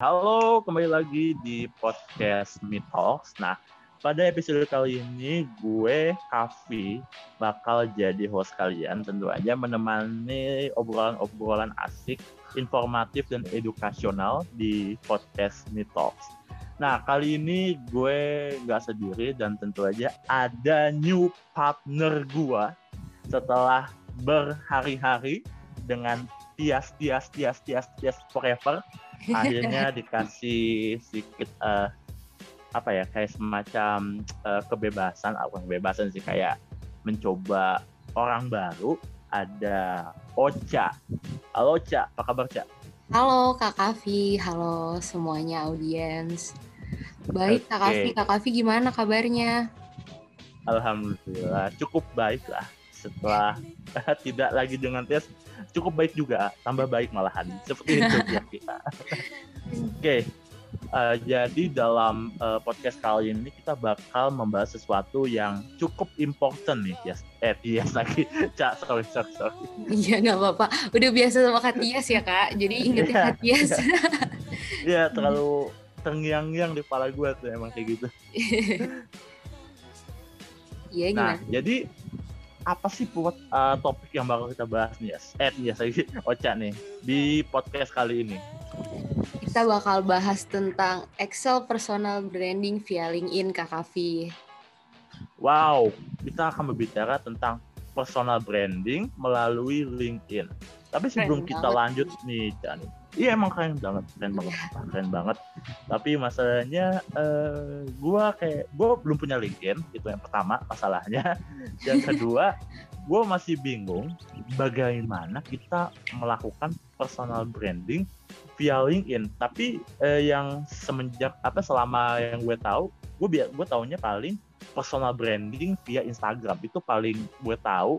Halo, kembali lagi di podcast Mitos. Nah, pada episode kali ini gue, Kavi, bakal jadi host kalian. Tentu aja menemani obrolan-obrolan asik, informatif, dan edukasional di podcast Mitos. Nah, kali ini gue nggak sendiri dan tentu aja ada new partner gue setelah berhari-hari dengan tias tias tias tias tias forever akhirnya dikasih sedikit uh, apa ya kayak semacam uh, kebebasan apa kebebasan sih kayak mencoba orang baru ada Ocha. Halo Ocha apa kabar Ocha? Halo Kak Kavi. Halo semuanya audiens. Baik okay. Kak Kavi. Kak Kavi gimana kabarnya? Alhamdulillah cukup baik lah setelah tidak lagi dengan tes cukup baik juga tambah baik malahan. Seperti itu ya kita. Oke okay. uh, jadi dalam uh, podcast kali ini kita bakal membahas sesuatu yang cukup important nih yes eh Tias lagi. Cak sorry sorry sorry. Iya nggak apa-apa. Udah biasa sama Kak Tias ya kak. Jadi ingetin Kak Tias. Iya. Terlalu terngiang-ngiang di kepala gue tuh emang kayak gitu. Iya Nah, jadi apa sih buat uh, topik yang bakal kita bahas nih ya? Eh, ya saya Ocha nih di podcast kali ini. Kita bakal bahas tentang Excel personal branding via LinkedIn Kak Kavi. Wow, kita akan berbicara tentang personal branding melalui LinkedIn. Tapi sebelum keren kita banget. lanjut nih, Chan, Iya emang keren banget, keren banget, yeah. keren banget. Tapi masalahnya, uh, gue kayak gue belum punya LinkedIn itu yang pertama masalahnya. Yang kedua, gue masih bingung bagaimana kita melakukan personal branding via LinkedIn. Tapi uh, yang semenjak apa selama yang gue tahu, gue biar gue taunya paling personal branding via Instagram itu paling gue tahu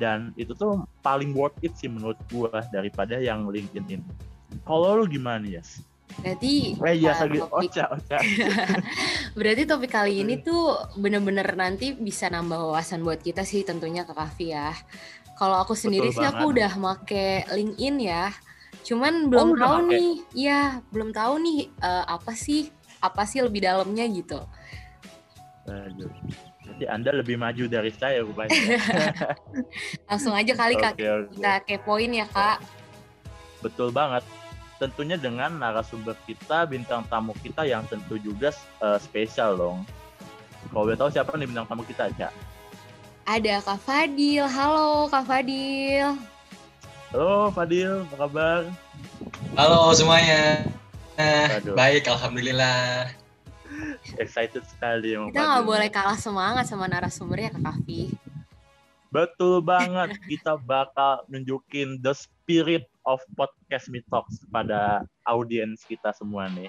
dan itu tuh paling worth it sih menurut gue daripada yang LinkedIn ini. Kalau lu gimana ya? Berarti eh, iya, uh, topik... oca, oca. Berarti topik kali ini tuh bener-bener nanti bisa nambah wawasan buat kita sih tentunya ke Kavi ya. Kalau aku sendiri Betul sih banget. aku udah make LinkedIn ya. Cuman belum oh, tahu nih, iya belum tahu nih uh, apa sih apa sih lebih dalamnya gitu. Aduh. Jadi Anda lebih maju dari saya rupanya. Langsung aja kali okay, Kak okay. kita kepoin ya Kak. Betul banget tentunya dengan narasumber kita, bintang tamu kita yang tentu juga uh, spesial dong. Kalau boleh tahu siapa nih bintang tamu kita, Cak? Ada Kak Fadil. Halo Kak Fadil. Halo Fadil, apa kabar? Halo semuanya. Aduh. Baik, Alhamdulillah. Excited sekali. Kita nggak boleh kalah semangat sama narasumbernya Kak Kavi. Betul banget. Kita bakal nunjukin the spirit of podcast Me Talks pada audiens kita semua nih.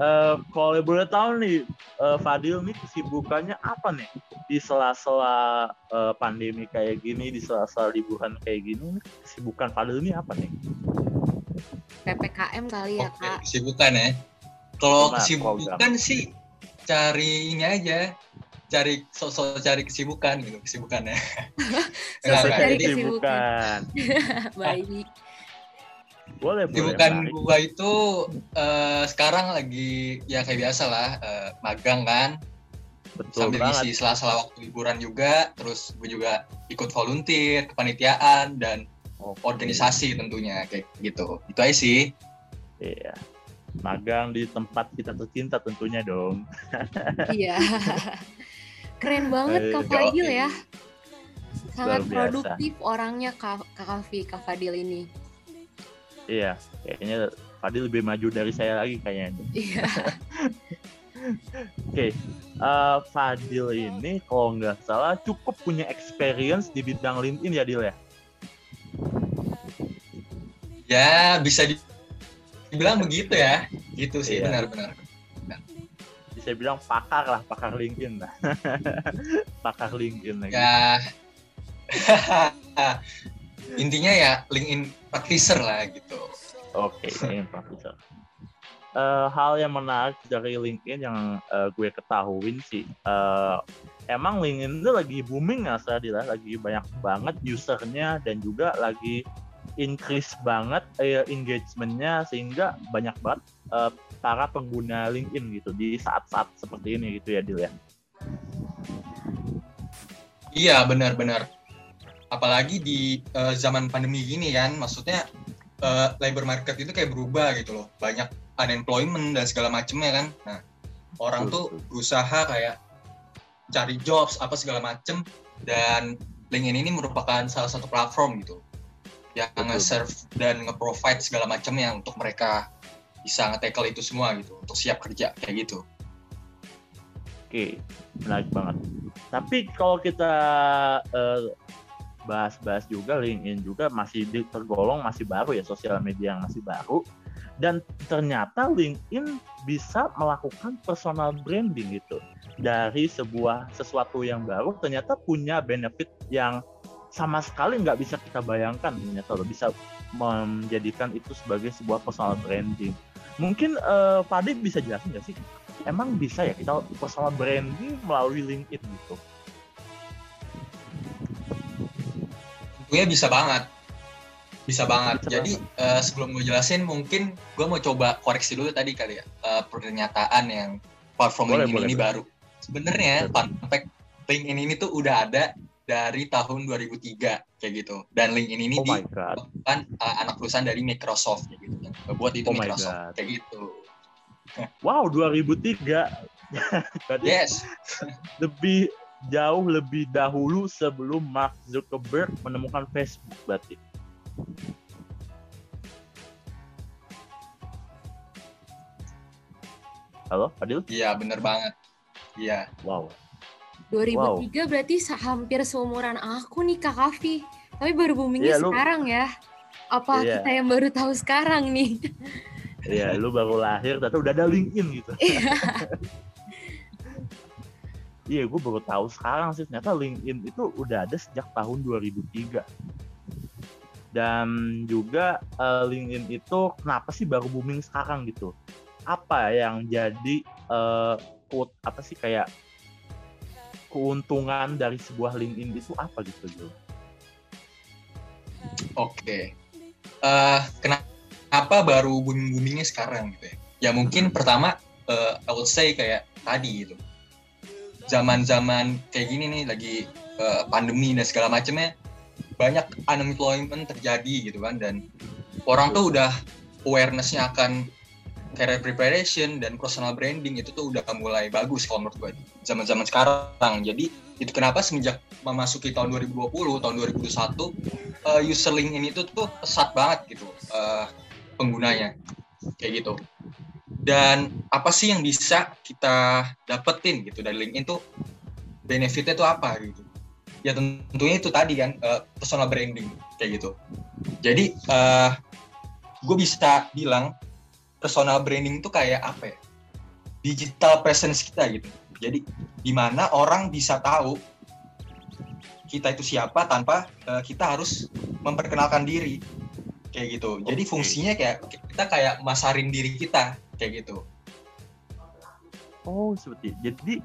Uh, kalau boleh tahu nih, uh, Fadil nih kesibukannya apa nih di sela-sela uh, pandemi kayak gini, di sela-sela liburan kayak gini, kesibukan Fadil ini apa nih? PPKM kali ya Oke, kak. Kesibukan ya. Kalau kesibukan sih cari ini aja, cari sosok cari kesibukan gitu kesibukan ya sosok cari jadi, kesibukan. Baik boleh kesibukan boleh, gua itu uh, sekarang lagi ya kayak biasa lah uh, magang kan. Betul sambil banget. isi sela-sela waktu liburan juga terus gue juga ikut volunteer kepanitiaan dan okay. organisasi tentunya kayak gitu. Itu aja sih. Iya. Magang di tempat kita tercinta tentunya dong. Iya Keren banget Kak Fadil ya. Sangat produktif orangnya Kak, Kavi, Kak Fadil ini. Iya, kayaknya Fadil lebih maju dari saya lagi kayaknya. Iya. Oke, okay. uh, eh, Fadil ini kalau nggak salah cukup punya experience di bidang LinkedIn ya, Dil ya? Ya, bisa dibilang begitu ya. Gitu sih, benar-benar. Iya bisa bilang pakar lah pakar LinkedIn lah. Pakar LinkedIn lagi. Ya. Intinya ya LinkedIn practitioner lah gitu. Oke okay, LinkedIn practitioner. Uh, hal yang menarik dari LinkedIn yang uh, gue ketahuin sih uh, emang LinkedIn itu lagi booming ya Sadila. Lagi banyak banget usernya dan juga lagi increase banget uh, engagementnya sehingga banyak banget uh, para pengguna LinkedIn gitu di saat-saat seperti ini gitu ya Dil ya. Iya benar-benar. Apalagi di uh, zaman pandemi gini kan, maksudnya uh, labor market itu kayak berubah gitu loh. Banyak unemployment dan segala macemnya kan. Nah, orang tuh berusaha kayak cari jobs apa segala macem dan LinkedIn ini merupakan salah satu platform gitu yang nge-serve dan nge-provide segala macamnya untuk mereka bisa nge-tackle itu semua gitu untuk siap kerja kayak gitu. Oke, menarik banget. Tapi kalau kita uh, bahas-bahas juga LinkedIn juga masih tergolong masih baru ya sosial media yang masih baru dan ternyata LinkedIn bisa melakukan personal branding gitu dari sebuah sesuatu yang baru ternyata punya benefit yang sama sekali nggak bisa kita bayangkan ternyata lo bisa menjadikan itu sebagai sebuah personal branding. Mungkin uh, Pak Ade bisa jelasin nggak sih? Emang bisa ya kita personal branding melalui LinkedIn gitu? Tentunya bisa banget. Bisa banget. Bisa Jadi banget. Uh, sebelum gue jelasin mungkin gue mau coba koreksi dulu tadi kali ya uh, pernyataan yang platform boleh, LinkedIn boleh, ini boleh. baru. Sebenarnya fun fact LinkedIn ini tuh udah ada dari tahun 2003 kayak gitu. Dan LinkedIn ini oh di kan uh, anak perusahaan dari Microsoft kayak gitu. Buat itu oh Microsoft kayak gitu. Wow, 2003. yes. lebih jauh lebih dahulu sebelum Mark Zuckerberg menemukan Facebook berarti. Halo, Adil? Iya, bener banget. Iya. Wow. 2003 wow. berarti hampir seumuran aku nih Kak Kavi. Tapi baru boomingnya yeah, sekarang ya. Apa yeah. kita yang baru tahu sekarang nih? Iya, lu baru lahir tapi udah ada LinkedIn gitu. Iya, yeah, gue baru tahu sekarang sih ternyata LinkedIn itu udah ada sejak tahun 2003. Dan juga uh, LinkedIn itu kenapa sih baru booming sekarang gitu? Apa yang jadi uh, quote apa sih kayak keuntungan dari sebuah LinkedIn itu apa gitu Jo? Oke, okay. uh, kenapa baru booming boomingnya sekarang gitu ya? Ya mungkin pertama uh, I would say kayak tadi gitu, zaman-zaman kayak gini nih lagi uh, pandemi dan segala macamnya banyak unemployment terjadi gitu kan dan orang tuh udah awarenessnya akan career preparation dan personal branding itu tuh udah mulai bagus kalau menurut gue zaman-zaman sekarang. Jadi itu kenapa semenjak memasuki tahun 2020, tahun 2021 uh, user LinkedIn itu tuh pesat banget gitu uh, penggunanya kayak gitu. Dan apa sih yang bisa kita dapetin gitu dari LinkedIn tuh benefitnya tuh apa gitu? Ya tentunya itu tadi kan uh, personal branding kayak gitu. Jadi uh, gue bisa bilang personal branding itu kayak apa ya? Digital presence kita gitu. Jadi di mana orang bisa tahu kita itu siapa tanpa uh, kita harus memperkenalkan diri kayak gitu. Jadi fungsinya kayak kita kayak masarin diri kita kayak gitu. Oh, seperti jadi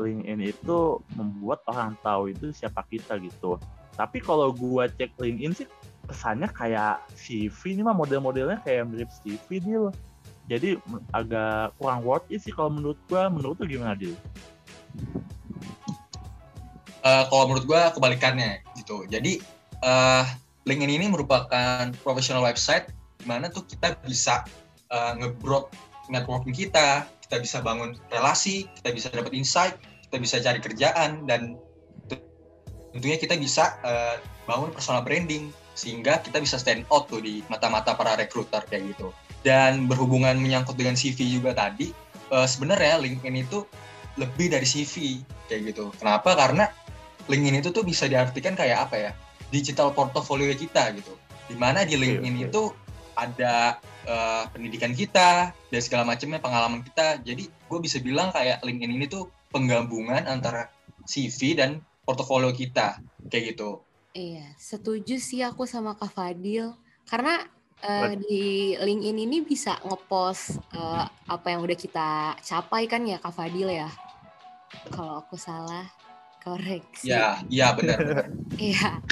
LinkedIn itu membuat orang tahu itu siapa kita gitu. Tapi kalau gua cek LinkedIn sih kesannya kayak CV ini mah model-modelnya kayak mirip CV dia loh jadi agak kurang worth it sih kalau menurut gua. Menurut tuh gimana dia uh, kalau menurut gua kebalikannya gitu. Jadi uh, LinkedIn ini merupakan professional website di mana tuh kita bisa uh, nge-broad networking kita kita bisa bangun relasi kita bisa dapat insight kita bisa cari kerjaan dan tentunya kita bisa uh, bangun personal branding sehingga kita bisa stand out tuh di mata-mata para recruiter kayak gitu dan berhubungan menyangkut dengan CV juga tadi uh, sebenarnya LinkedIn itu lebih dari CV kayak gitu. Kenapa? Karena LinkedIn itu tuh bisa diartikan kayak apa ya? Digital portfolio kita gitu. Di mana di LinkedIn okay, okay. itu ada uh, pendidikan kita dan segala macamnya pengalaman kita. Jadi gue bisa bilang kayak LinkedIn ini tuh penggabungan antara CV dan portofolio kita kayak gitu. Iya setuju sih aku sama Kak Fadil. Karena uh, di LinkedIn ini bisa ngepost uh, apa yang udah kita capai kan ya Kak Fadil ya? Kalau aku salah, koreksi. Ya, iya benar. Iya.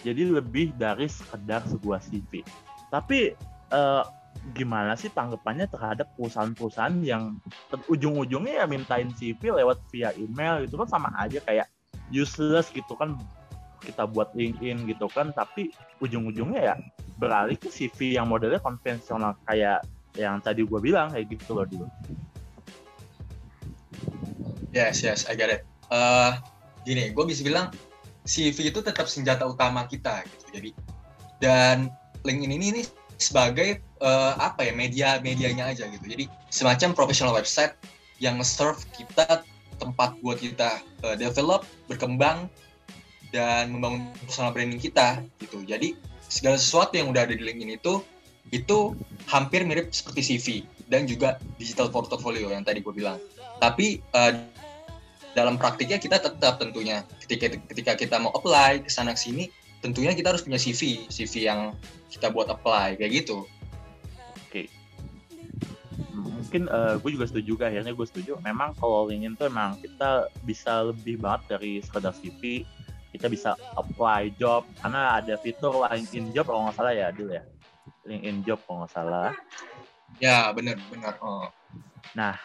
jadi lebih dari sekedar sebuah CV tapi uh, gimana sih tanggapannya terhadap perusahaan-perusahaan yang ujung-ujungnya ya mintain CV lewat via email gitu kan sama aja kayak useless gitu kan kita buat LinkedIn gitu kan tapi ujung-ujungnya ya beralih ke CV yang modelnya konvensional kayak yang tadi gue bilang kayak gitu loh dulu. Yes, yes, I get it. Uh, gini, gue bisa bilang CV itu tetap senjata utama kita gitu. Jadi dan LinkedIn ini, ini sebagai uh, apa ya media-medianya aja gitu. Jadi semacam professional website yang serve kita tempat buat kita uh, develop, berkembang dan membangun personal branding kita gitu. Jadi segala sesuatu yang udah ada di LinkedIn itu itu hampir mirip seperti CV dan juga digital portfolio yang tadi gue bilang. Tapi uh, dalam praktiknya kita tetap tentunya ketika ketika kita mau apply ke sana sini tentunya kita harus punya CV, CV yang kita buat apply kayak gitu. Oke. Mungkin uh, gue juga setuju akhirnya gue setuju. Memang kalau LinkedIn tuh emang kita bisa lebih banget dari sekedar CV, kita bisa apply job karena ada fitur LinkedIn job kalau nggak salah ya, Dil ya. LinkedIn Job kalau nggak salah. Ya benar benar. Oh. Nah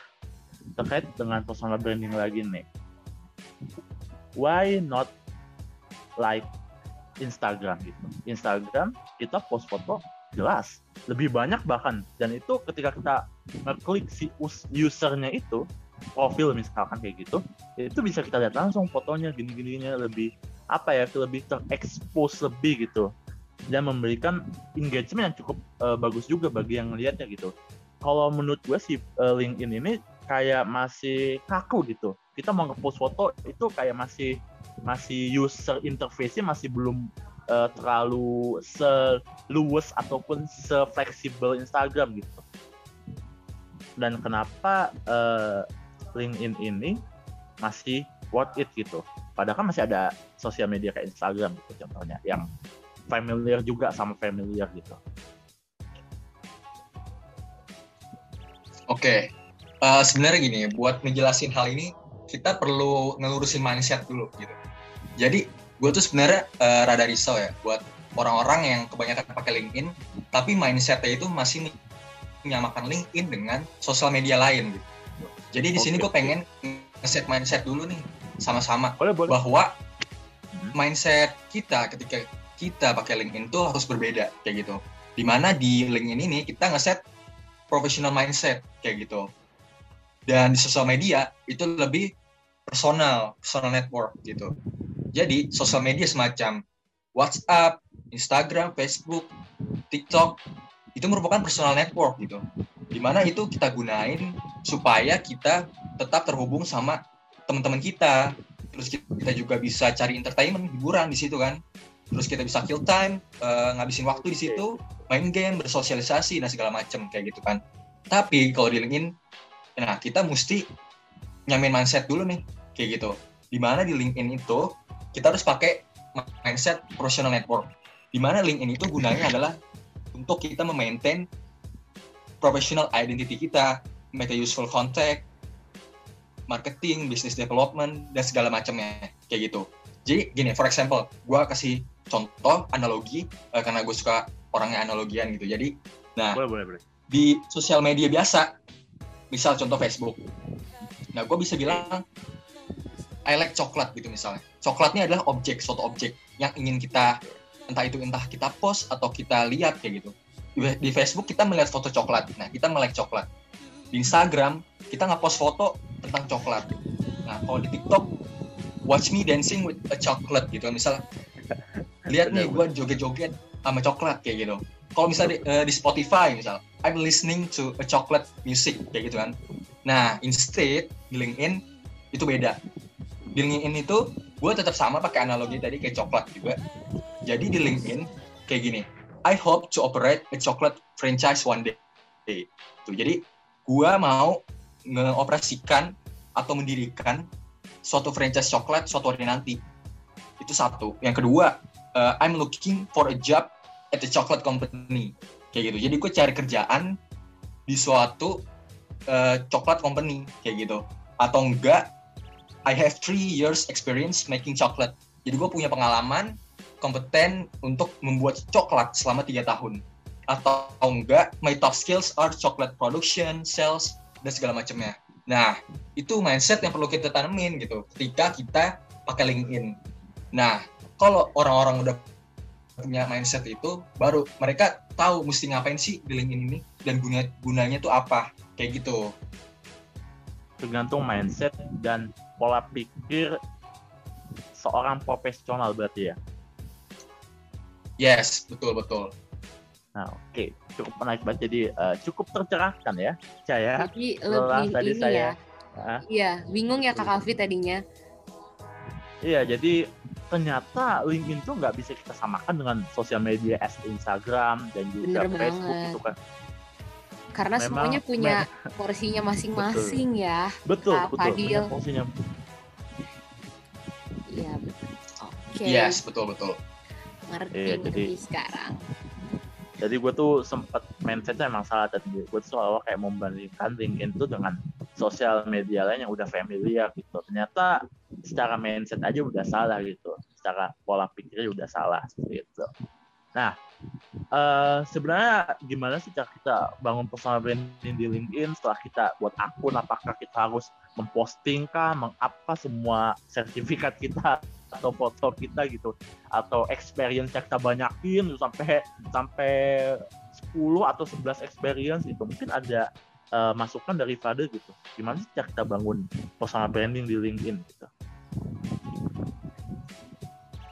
terkait dengan personal branding lagi nih, why not like Instagram gitu? Instagram kita post foto jelas lebih banyak bahkan dan itu ketika kita ngeklik si usernya itu profil misalkan kayak gitu itu bisa kita lihat langsung fotonya gini-gininya lebih apa ya lebih terekspos lebih gitu dan memberikan engagement yang cukup uh, bagus juga bagi yang melihatnya gitu. Kalau menurut gue sih uh, LinkedIn ini kayak masih kaku gitu. Kita mau ngepost foto itu kayak masih masih user interface-nya masih belum uh, terlalu seluas ataupun sefleksibel Instagram gitu. Dan kenapa uh, LinkedIn ini masih worth it gitu. Padahal kan masih ada sosial media kayak Instagram gitu contohnya yang familiar juga sama familiar gitu. Oke, okay. uh, eh, sebenarnya gini, buat ngejelasin hal ini kita perlu ngelurusin mindset dulu gitu. Jadi gue tuh sebenarnya uh, rada risau ya buat orang-orang yang kebanyakan pakai LinkedIn, tapi mindsetnya itu masih menyamakan LinkedIn dengan sosial media lain gitu. Jadi di okay. sini gue pengen ngeset mindset dulu nih sama-sama bahwa hmm. mindset kita ketika kita pakai LinkedIn tuh harus berbeda kayak gitu. Di mana di LinkedIn ini kita ngeset professional mindset kayak gitu. Dan di sosial media itu lebih personal, personal network gitu. Jadi sosial media semacam WhatsApp, Instagram, Facebook, TikTok itu merupakan personal network gitu. Di mana itu kita gunain supaya kita tetap terhubung sama teman-teman kita. Terus kita juga bisa cari entertainment, hiburan di situ kan. Terus kita bisa kill time uh, ngabisin waktu di situ main game bersosialisasi dan segala macam kayak gitu kan. Tapi kalau di LinkedIn nah kita mesti nyamin mindset dulu nih kayak gitu. Di mana di LinkedIn itu kita harus pakai mindset professional network. Di mana LinkedIn itu gunanya adalah untuk kita memaintain professional identity kita make a useful contact marketing, business development, dan segala macamnya kayak gitu. Jadi gini, for example, gue kasih contoh analogi uh, karena gue suka orangnya analogian gitu. Jadi, nah boleh, boleh, boleh. di sosial media biasa, misal contoh Facebook. Nah, gue bisa bilang I like coklat gitu misalnya. Coklatnya adalah objek, suatu objek yang ingin kita entah itu entah kita post atau kita lihat kayak gitu. Di, Facebook kita melihat foto coklat. Nah, kita melek coklat. Di Instagram kita nggak post foto tentang coklat. Nah, kalau di TikTok watch me dancing with a chocolate gitu. Misalnya lihat nih gue joget-joget sama coklat kayak gitu. Kalau misalnya di, uh, di Spotify misal I'm listening to a chocolate music kayak gitu kan. Nah instead di LinkedIn itu beda. Di LinkedIn itu gue tetap sama pakai analogi tadi kayak coklat juga. Jadi di LinkedIn kayak gini I hope to operate a chocolate franchise one day. Tuh jadi gue mau ngeoperasikan atau mendirikan suatu franchise coklat suatu hari nanti. Itu satu. Yang kedua uh, I'm looking for a job at the chocolate company. Kayak gitu. Jadi gue cari kerjaan di suatu uh, coklat company. Kayak gitu. Atau enggak I have three years experience making chocolate. Jadi gue punya pengalaman kompeten untuk membuat coklat selama tiga tahun. Atau enggak my top skills are chocolate production, sales dan segala macamnya. Nah, itu mindset yang perlu kita tanemin gitu ketika kita pakai LinkedIn. Nah, kalau orang-orang udah punya mindset itu, baru mereka tahu mesti ngapain sih di LinkedIn ini dan guna gunanya tuh apa, kayak gitu. Tergantung mindset dan pola pikir seorang profesional berarti ya. Yes, betul betul. Nah, oke, okay. cukup menarik banget. Jadi uh, cukup tercerahkan ya, Caya. Jadi lebih tadi ini saya, ya. Uh, iya, bingung ya Kak Alfi tadinya. Iya, jadi ternyata LinkedIn tuh nggak bisa kita samakan dengan sosial media as Instagram dan juga Bener Facebook banget. gitu kan. Karena memang, semuanya punya memang, porsinya masing-masing ya. Betul, Kak betul. Fadil. Porsinya. Iya, betul. Oke. Okay. Yes, betul betul. Ngerti, iya, jadi, sekarang jadi gue tuh sempet mindsetnya emang salah tadi. Gue tuh selalu kayak membandingkan LinkedIn tuh dengan sosial media lain yang udah familiar gitu. Ternyata secara mindset aja udah salah gitu. Secara pola pikirnya udah salah seperti itu. Nah uh, sebenarnya gimana sih cara kita bangun personal branding di LinkedIn setelah kita buat akun? Apakah kita harus memposting kah mengapa semua sertifikat kita atau foto kita gitu atau experience yang kita banyakin sampai sampai 10 atau 11 experience itu mungkin ada uh, masukan dari Fade gitu gimana sih cara kita bangun personal branding di LinkedIn gitu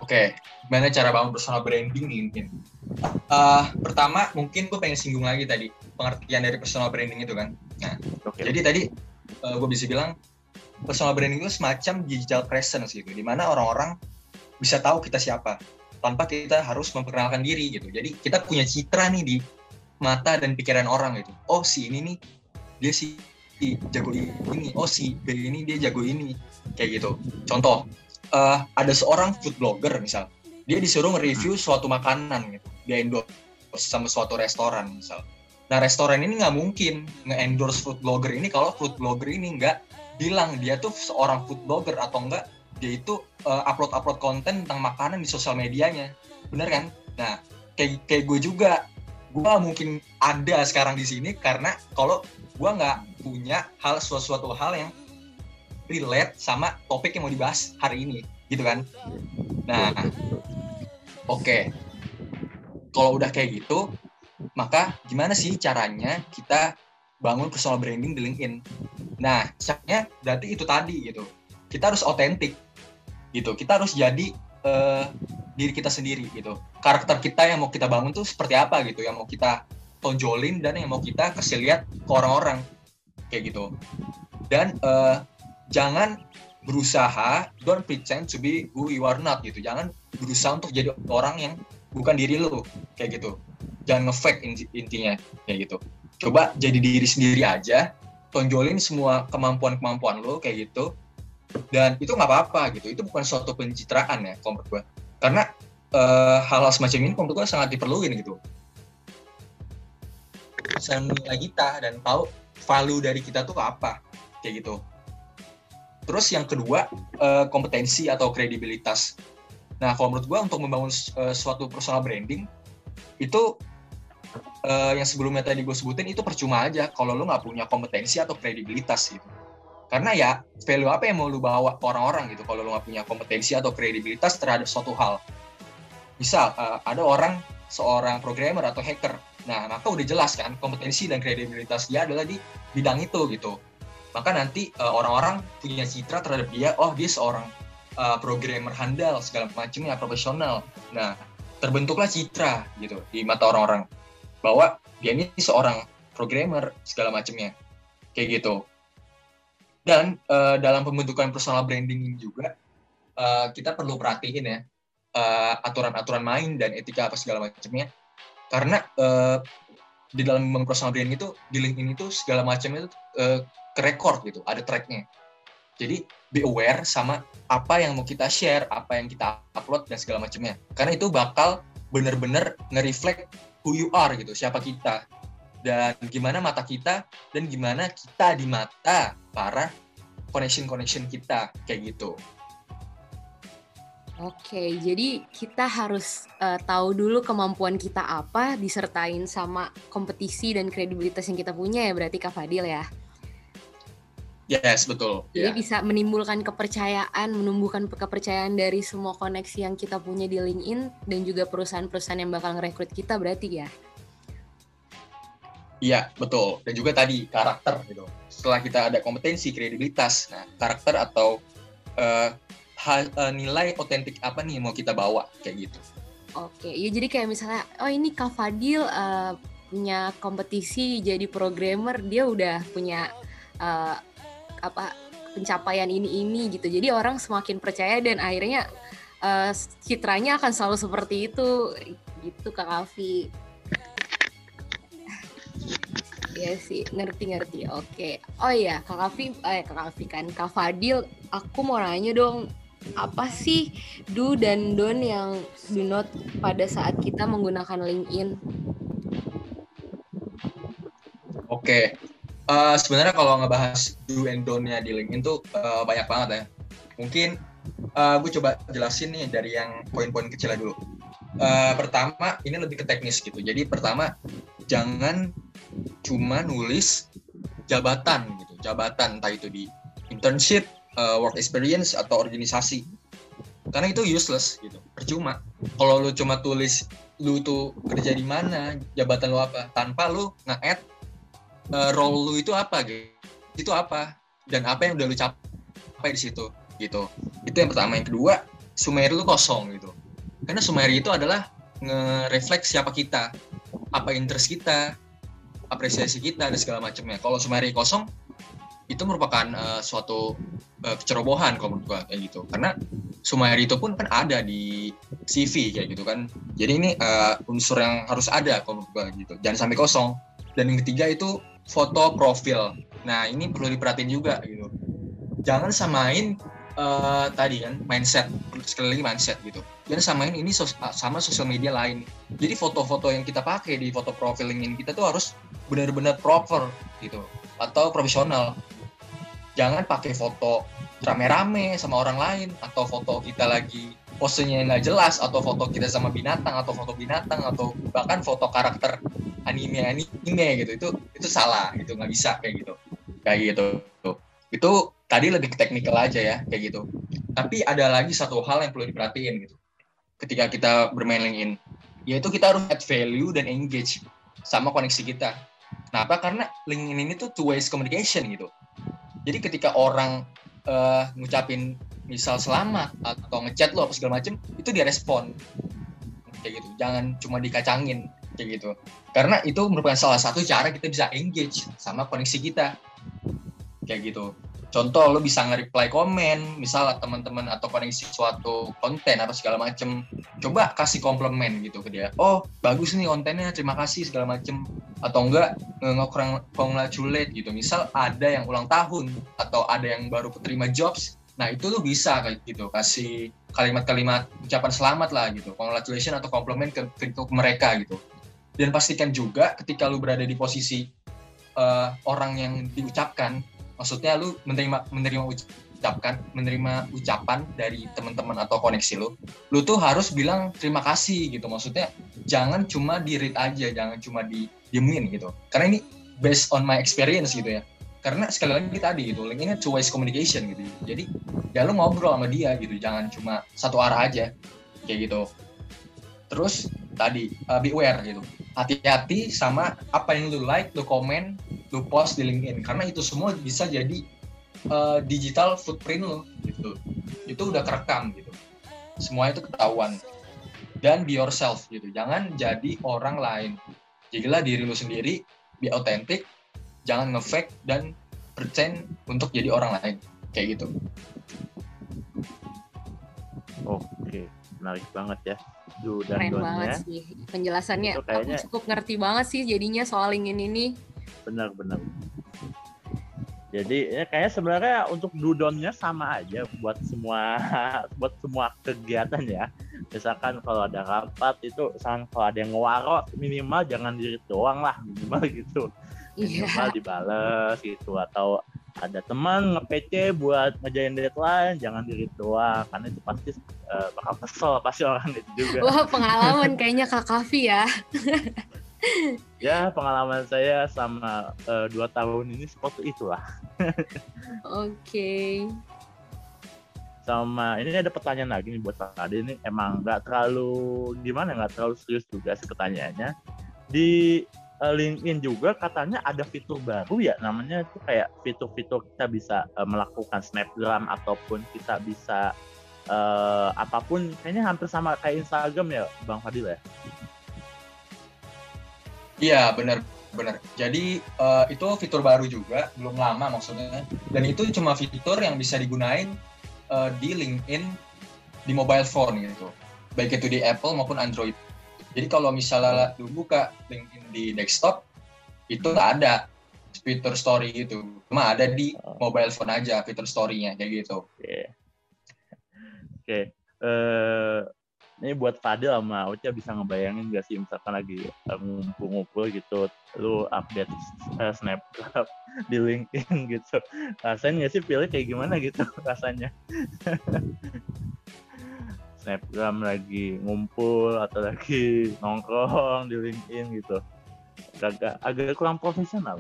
Oke, gimana cara bangun personal branding di LinkedIn? Uh, pertama, mungkin gue pengen singgung lagi tadi pengertian dari personal branding itu kan. Nah, okay. jadi tadi uh, gue bisa bilang personal branding itu semacam digital presence gitu, di mana orang-orang bisa tahu kita siapa tanpa kita harus memperkenalkan diri gitu. Jadi kita punya citra nih di mata dan pikiran orang gitu. Oh si ini nih dia si jago ini, oh si B ini dia jago ini, kayak gitu. Contoh, uh, ada seorang food blogger misal, dia disuruh nge-review suatu makanan gitu, dia endorse sama suatu restoran misal. Nah restoran ini nggak mungkin nge-endorse food blogger ini kalau food blogger ini nggak bilang dia tuh seorang food blogger atau enggak dia itu uh, upload-upload konten tentang makanan di sosial medianya. Bener kan? Nah kayak kayak gue juga. Gue mungkin ada sekarang di sini karena kalau gue nggak punya hal sesuatu hal yang relate sama topik yang mau dibahas hari ini gitu kan? Nah oke. Okay. kalau udah kayak gitu maka gimana sih caranya kita bangun personal branding di LinkedIn. Nah, caranya berarti itu tadi gitu. Kita harus otentik gitu. Kita harus jadi uh, diri kita sendiri gitu. Karakter kita yang mau kita bangun tuh seperti apa gitu, yang mau kita tonjolin dan yang mau kita kasih lihat ke orang-orang kayak gitu. Dan uh, jangan berusaha don't pretend to be who you are not gitu. Jangan berusaha untuk jadi orang yang bukan diri lu kayak gitu. Jangan ngefake intinya kayak gitu coba jadi diri sendiri aja tonjolin semua kemampuan-kemampuan lo kayak gitu dan itu nggak apa-apa gitu. Itu bukan suatu pencitraan ya menurut gue karena uh, hal-hal semacam ini menurut gue sangat diperlukan gitu. Bisa menilai kita dan tahu value dari kita tuh apa kayak gitu. Terus yang kedua uh, kompetensi atau kredibilitas. Nah kalau menurut gue untuk membangun uh, suatu personal branding itu uh, yang sebelumnya tadi gue sebutin itu percuma aja kalau lu nggak punya kompetensi atau kredibilitas gitu. Karena ya value apa yang mau lu bawa ke orang-orang gitu kalau lu nggak punya kompetensi atau kredibilitas terhadap suatu hal. Misal uh, ada orang seorang programmer atau hacker. Nah maka udah jelas kan kompetensi dan kredibilitas dia adalah di bidang itu gitu. Maka nanti uh, orang-orang punya citra terhadap dia oh dia seorang uh, programmer handal segala macamnya profesional. Nah terbentuklah citra gitu di mata orang-orang bahwa dia ini seorang programmer segala macamnya. Kayak gitu. Dan uh, dalam pembentukan personal branding ini juga uh, kita perlu perhatiin ya uh, aturan-aturan main dan etika apa segala macamnya. Karena uh, di dalam membangun personal branding itu di LinkedIn itu segala macamnya itu uh, ke record gitu ada tracknya. Jadi be aware sama apa yang mau kita share apa yang kita upload dan segala macamnya. Karena itu bakal bener-bener nge-reflect who you are gitu, siapa kita dan gimana mata kita dan gimana kita di mata para connection connection kita kayak gitu. Oke, jadi kita harus uh, tahu dulu kemampuan kita apa, disertain sama kompetisi dan kredibilitas yang kita punya ya berarti Kak Fadil ya. Yes, betul. Jadi yeah. bisa menimbulkan kepercayaan, menumbuhkan kepercayaan dari semua koneksi yang kita punya di LinkedIn dan juga perusahaan-perusahaan yang bakal ngerekrut kita berarti ya. Iya, betul. Dan juga tadi karakter gitu. Setelah kita ada kompetensi, kredibilitas, nah karakter atau uh, hal, uh, nilai otentik apa nih yang mau kita bawa kayak gitu. Oke, ya jadi kayak misalnya, oh ini Kak Fadil uh, punya kompetisi jadi programmer, dia udah punya uh, apa pencapaian ini ini gitu. Jadi orang semakin percaya dan akhirnya uh, citranya akan selalu seperti itu gitu Kak Kavi. Iya sih, ngerti-ngerti. Oke. Oh iya, Kak Kavi, eh Kak Kavi kan, Kak Fadil, aku mau nanya dong, apa sih do dan don yang do not pada saat kita menggunakan LinkedIn? Oke, uh, sebenarnya kalau ngebahas do and don't-nya di LinkedIn tuh uh, banyak banget ya. Mungkin uh, gue coba jelasin nih dari yang poin-poin kecilnya dulu. Uh, pertama, ini lebih ke teknis gitu. Jadi pertama, jangan cuma nulis jabatan gitu, jabatan entah itu di internship uh, work experience atau organisasi karena itu useless gitu percuma kalau lu cuma tulis lu tuh kerja di mana jabatan lu apa tanpa lu nge-add uh, role lu itu apa gitu? Itu apa? Dan apa yang udah lu capai di situ gitu. Itu yang pertama. Yang kedua summary lu kosong gitu. Karena summary itu adalah nge-reflect siapa kita apa interest kita apresiasi kita dan segala macamnya. Kalau summary kosong itu merupakan uh, suatu uh, kecerobohan kalau menurut gua kayak gitu. Karena Sumayri itu pun kan ada di CV kayak gitu kan. Jadi ini uh, unsur yang harus ada kalau menurut gua gitu. Jangan sampai kosong. Dan yang ketiga itu foto profil. Nah ini perlu diperhatiin juga gitu. Jangan samain uh, tadi kan mindset. Sekali lagi mindset gitu. Jangan samain ini sos sama sosial media lain. Jadi foto-foto yang kita pakai di foto profil LinkedIn kita tuh harus benar-benar proper gitu. Atau profesional. Jangan pakai foto rame-rame sama orang lain atau foto kita lagi posenya nggak jelas atau foto kita sama binatang atau foto binatang atau bahkan foto karakter anime anime gitu. Itu itu salah gitu nggak bisa kayak gitu. Kayak gitu. Itu tadi lebih ke teknikal aja ya kayak gitu. Tapi ada lagi satu hal yang perlu diperhatiin gitu. Ketika kita bermain LinkedIn yaitu kita harus add value dan engage sama koneksi kita. Kenapa? Karena LinkedIn ini tuh two ways communication gitu. Jadi ketika orang uh, ngucapin misal selamat atau ngechat lo apa segala macem itu dia respon. Kayak gitu. Jangan cuma dikacangin kayak gitu. Karena itu merupakan salah satu cara kita bisa engage sama koneksi kita. Kayak gitu. Contoh lo bisa nge-reply komen misal teman-teman atau koneksi suatu konten atau segala macem coba kasih komplimen gitu ke dia. Oh bagus nih kontennya terima kasih segala macem. Atau enggak nge congratulate gitu misal ada yang ulang tahun atau ada yang baru keterima jobs nah itu lo bisa kayak gitu kasih kalimat-kalimat ucapan selamat lah gitu congratulation atau komplimen ke, ke, ke mereka gitu. Dan pastikan juga ketika lu berada di posisi uh, orang yang diucapkan maksudnya lu menerima menerima ucapkan menerima ucapan dari teman-teman atau koneksi lu lu tuh harus bilang terima kasih gitu. Maksudnya jangan cuma di read aja jangan cuma di diemin gitu. Karena ini based on my experience gitu ya karena sekali lagi tadi gitu link ini two ways communication gitu. Jadi ya lu ngobrol sama dia gitu jangan cuma satu arah aja kayak gitu. Terus tadi uh, beware gitu. Hati-hati sama apa yang lu like lu komen lu post di LinkedIn. Karena itu semua bisa jadi uh, digital footprint lo gitu. Itu udah kerekam gitu. Semua itu ketahuan. Dan be yourself gitu. Jangan jadi orang lain. Jadilah diri lu sendiri be authentic jangan ngefake dan pretend untuk jadi orang lain. Kayak gitu. Oke menarik banget ya Du dan Keren banget sih penjelasannya. kayaknya... Aku cukup ngerti banget sih jadinya soal LinkedIn ini. Benar-benar jadi ya kayaknya sebenarnya untuk dudonnya sama aja buat semua buat semua kegiatan ya. Misalkan kalau ada rapat itu misalkan kalau ada yang ngewaro minimal jangan diri doang lah minimal gitu iya. minimal yeah. dibales gitu atau ada teman nge-PC buat ngejain deadline jangan diri doang karena itu pasti uh, bakal kesel pasti orang itu juga wah pengalaman kayaknya kak Kavi ya ya pengalaman saya sama uh, dua tahun ini seperti itulah oke okay. sama ini ada pertanyaan lagi nih buat tadi ini emang nggak terlalu gimana nggak terlalu serius juga sih pertanyaannya di uh, LinkedIn juga katanya ada fitur baru ya namanya itu kayak fitur-fitur kita bisa uh, melakukan snapgram ataupun kita bisa uh, apa pun kayaknya hampir sama kayak Instagram ya Bang Fadil ya Iya benar benar. Jadi uh, itu fitur baru juga, belum lama maksudnya. Dan itu cuma fitur yang bisa digunain uh, di LinkedIn di mobile phone gitu, baik itu di Apple maupun Android. Jadi kalau misalnya lu buka LinkedIn di desktop, itu nggak ada fitur story itu, cuma ada di oh. mobile phone aja fitur story-nya kayak gitu. Oke. Okay. Oke. Okay. Uh, eh, ini buat Fadil sama Uca bisa ngebayangin gak sih misalkan lagi ngumpul-ngumpul gitu lu update uh, snapchat di LinkedIn gitu rasanya gak sih pilih kayak gimana gitu rasanya snapgram lagi ngumpul atau lagi nongkrong di LinkedIn gitu. Agak agak kurang profesional.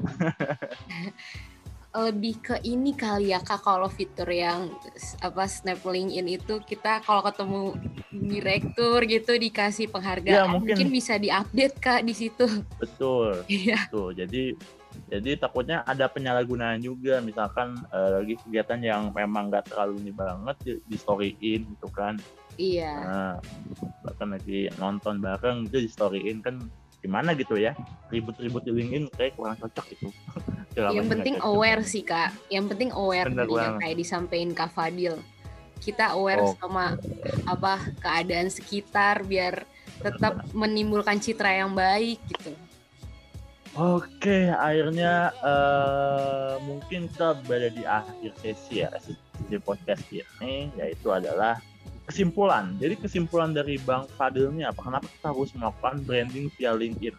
Lebih ke ini kali ya kak kalau fitur yang apa snap LinkedIn itu kita kalau ketemu direktur gitu dikasih penghargaan ya, mungkin, mungkin bisa diupdate kak di situ. Betul. Iya. Tuh jadi jadi takutnya ada penyalahgunaan juga. Misalkan uh, lagi kegiatan yang memang nggak terlalu ini banget di, di storyin gitu kan iya. Nah, bahkan lagi nonton bareng itu di storyin kan gimana gitu ya ribut-ribut di LinkedIn kayak kurang cocok gitu. Yang penting aware sih kak. Yang penting aware yang kayak disampaikan kak Fadil. Kita aware oh. sama apa keadaan sekitar biar tetap menimbulkan citra yang baik gitu. Oke, akhirnya uh, mungkin kita berada di akhir sesi ya, sesi podcast ini, yaitu adalah kesimpulan. Jadi kesimpulan dari Bang Fadil ini apa? Kenapa kita harus melakukan branding via LinkedIn?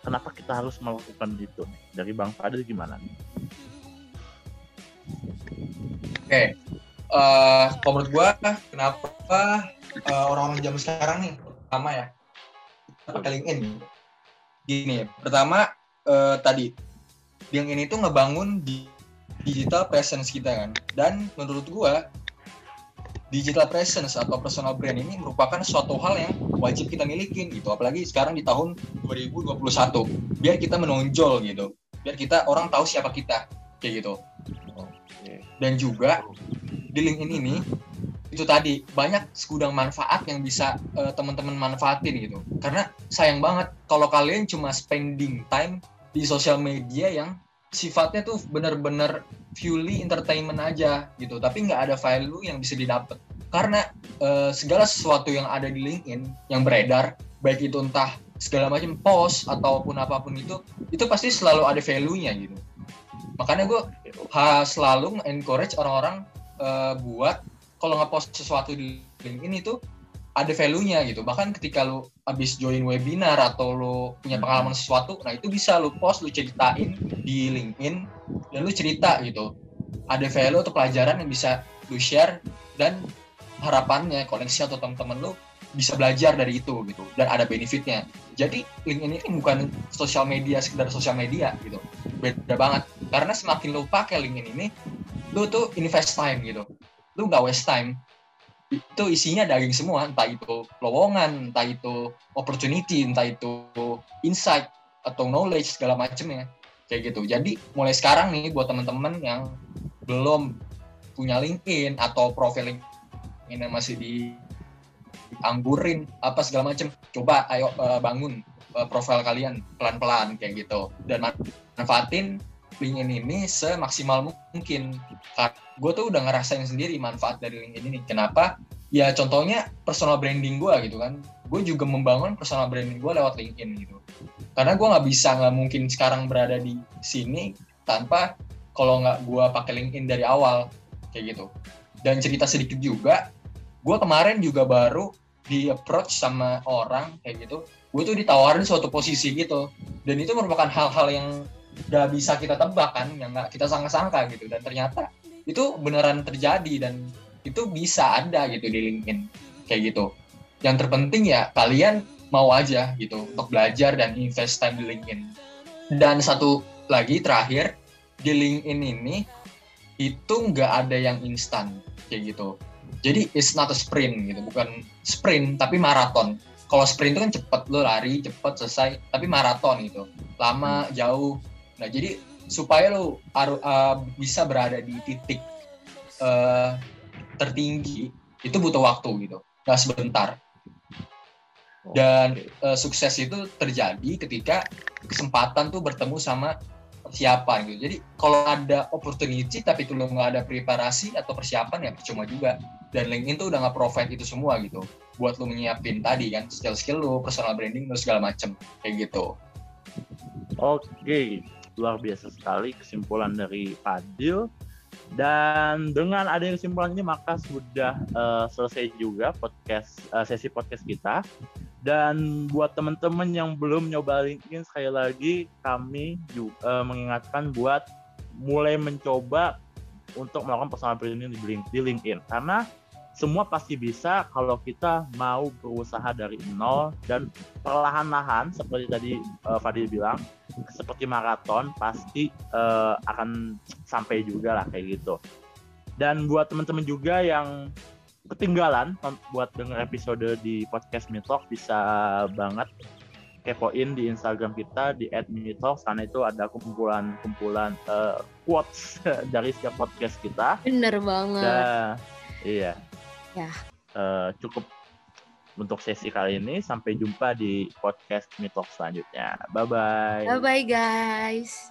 Kenapa kita harus melakukan itu? Dari Bang Fadil gimana? Oke, okay. uh, eh, menurut gua kenapa uh, orang-orang zaman sekarang nih, pertama ya, pakai LinkedIn. Gini, pertama uh, tadi, LinkedIn itu ngebangun di digital presence kita kan, dan menurut gua digital presence atau personal brand ini merupakan suatu hal yang wajib kita milikin gitu. Apalagi sekarang di tahun 2021 biar kita menonjol gitu. Biar kita orang tahu siapa kita kayak gitu. Dan juga di LinkedIn ini itu tadi banyak segudang manfaat yang bisa uh, teman-teman manfaatin gitu. Karena sayang banget kalau kalian cuma spending time di sosial media yang sifatnya tuh bener-bener purely entertainment aja gitu. Tapi nggak ada value yang bisa didapat karena uh, segala sesuatu yang ada di LinkedIn yang beredar baik itu entah segala macam post ataupun apa pun itu itu pasti selalu ada value-nya gitu. Makanya gue selalu encourage orang-orang uh, buat kalau ngepost sesuatu di LinkedIn itu ada value-nya gitu. Bahkan ketika lu habis join webinar atau lu punya pengalaman sesuatu, nah itu bisa lu post, lu ceritain di LinkedIn dan lu cerita gitu. Ada value atau pelajaran yang bisa lu share dan harapannya koneksi atau teman-teman lu bisa belajar dari itu gitu dan ada benefitnya. Jadi LinkedIn ini bukan sosial media sekedar sosial media gitu. Beda banget. Karena semakin lu pakai LinkedIn ini, lu tuh invest time gitu. Lu nggak waste time itu isinya daging semua entah itu lowongan entah itu opportunity entah itu insight atau knowledge segala macamnya kayak gitu. Jadi mulai sekarang nih buat teman-teman yang belum punya LinkedIn atau profil LinkedIn yang masih di anggurin apa segala macam coba ayo uh, bangun uh, profil kalian pelan-pelan kayak gitu. Dan manfaatin LinkedIn ini semaksimal mungkin gue tuh udah ngerasain sendiri manfaat dari LinkedIn ini. Kenapa? Ya contohnya personal branding gue gitu kan. Gue juga membangun personal branding gue lewat LinkedIn gitu. Karena gue nggak bisa nggak mungkin sekarang berada di sini tanpa kalau nggak gue pakai LinkedIn dari awal kayak gitu. Dan cerita sedikit juga, gue kemarin juga baru di approach sama orang kayak gitu. Gue tuh ditawarin suatu posisi gitu. Dan itu merupakan hal-hal yang udah bisa kita tebak kan yang nggak kita sangka-sangka gitu. Dan ternyata itu beneran terjadi dan itu bisa ada gitu di LinkedIn. Kayak gitu. Yang terpenting ya kalian mau aja gitu untuk belajar dan invest time di LinkedIn. Dan satu lagi terakhir di LinkedIn ini itu nggak ada yang instan. Kayak gitu. Jadi it's not a sprint gitu. Bukan sprint tapi maraton. Kalau sprint itu kan cepet lo lari cepet selesai tapi maraton gitu. Lama hmm. jauh nah jadi supaya lo uh, bisa berada di titik uh, tertinggi itu butuh waktu gitu nggak sebentar dan uh, sukses itu terjadi ketika kesempatan tuh bertemu sama persiapan gitu. Jadi kalau ada opportunity tapi itu lo nggak ada preparasi atau persiapan ya percuma juga. Dan LinkedIn tuh udah nggak provide itu semua gitu. Buat lo menyiapin tadi kan skill-skill lo, personal branding lo segala macem kayak gitu. Oke, luar biasa sekali kesimpulan dari Fadil. Dan dengan adanya kesimpulan ini maka sudah uh, selesai juga podcast uh, sesi podcast kita. Dan buat teman-teman yang belum nyoba LinkedIn sekali lagi kami juga uh, mengingatkan buat mulai mencoba untuk melakukan personal branding di LinkedIn karena semua pasti bisa kalau kita mau berusaha dari nol dan perlahan-lahan seperti tadi uh, Fadil bilang seperti maraton pasti uh, akan sampai juga lah kayak gitu. Dan buat teman-teman juga yang ketinggalan buat denger episode di podcast Mitalk bisa banget kepoin di Instagram kita di @mitalk sana itu ada kumpulan-kumpulan uh, quotes dari setiap podcast kita. Bener banget. Dan, iya Ya. Uh, cukup untuk sesi kali ini. Sampai jumpa di podcast Mitok selanjutnya. Bye-bye. Bye-bye guys.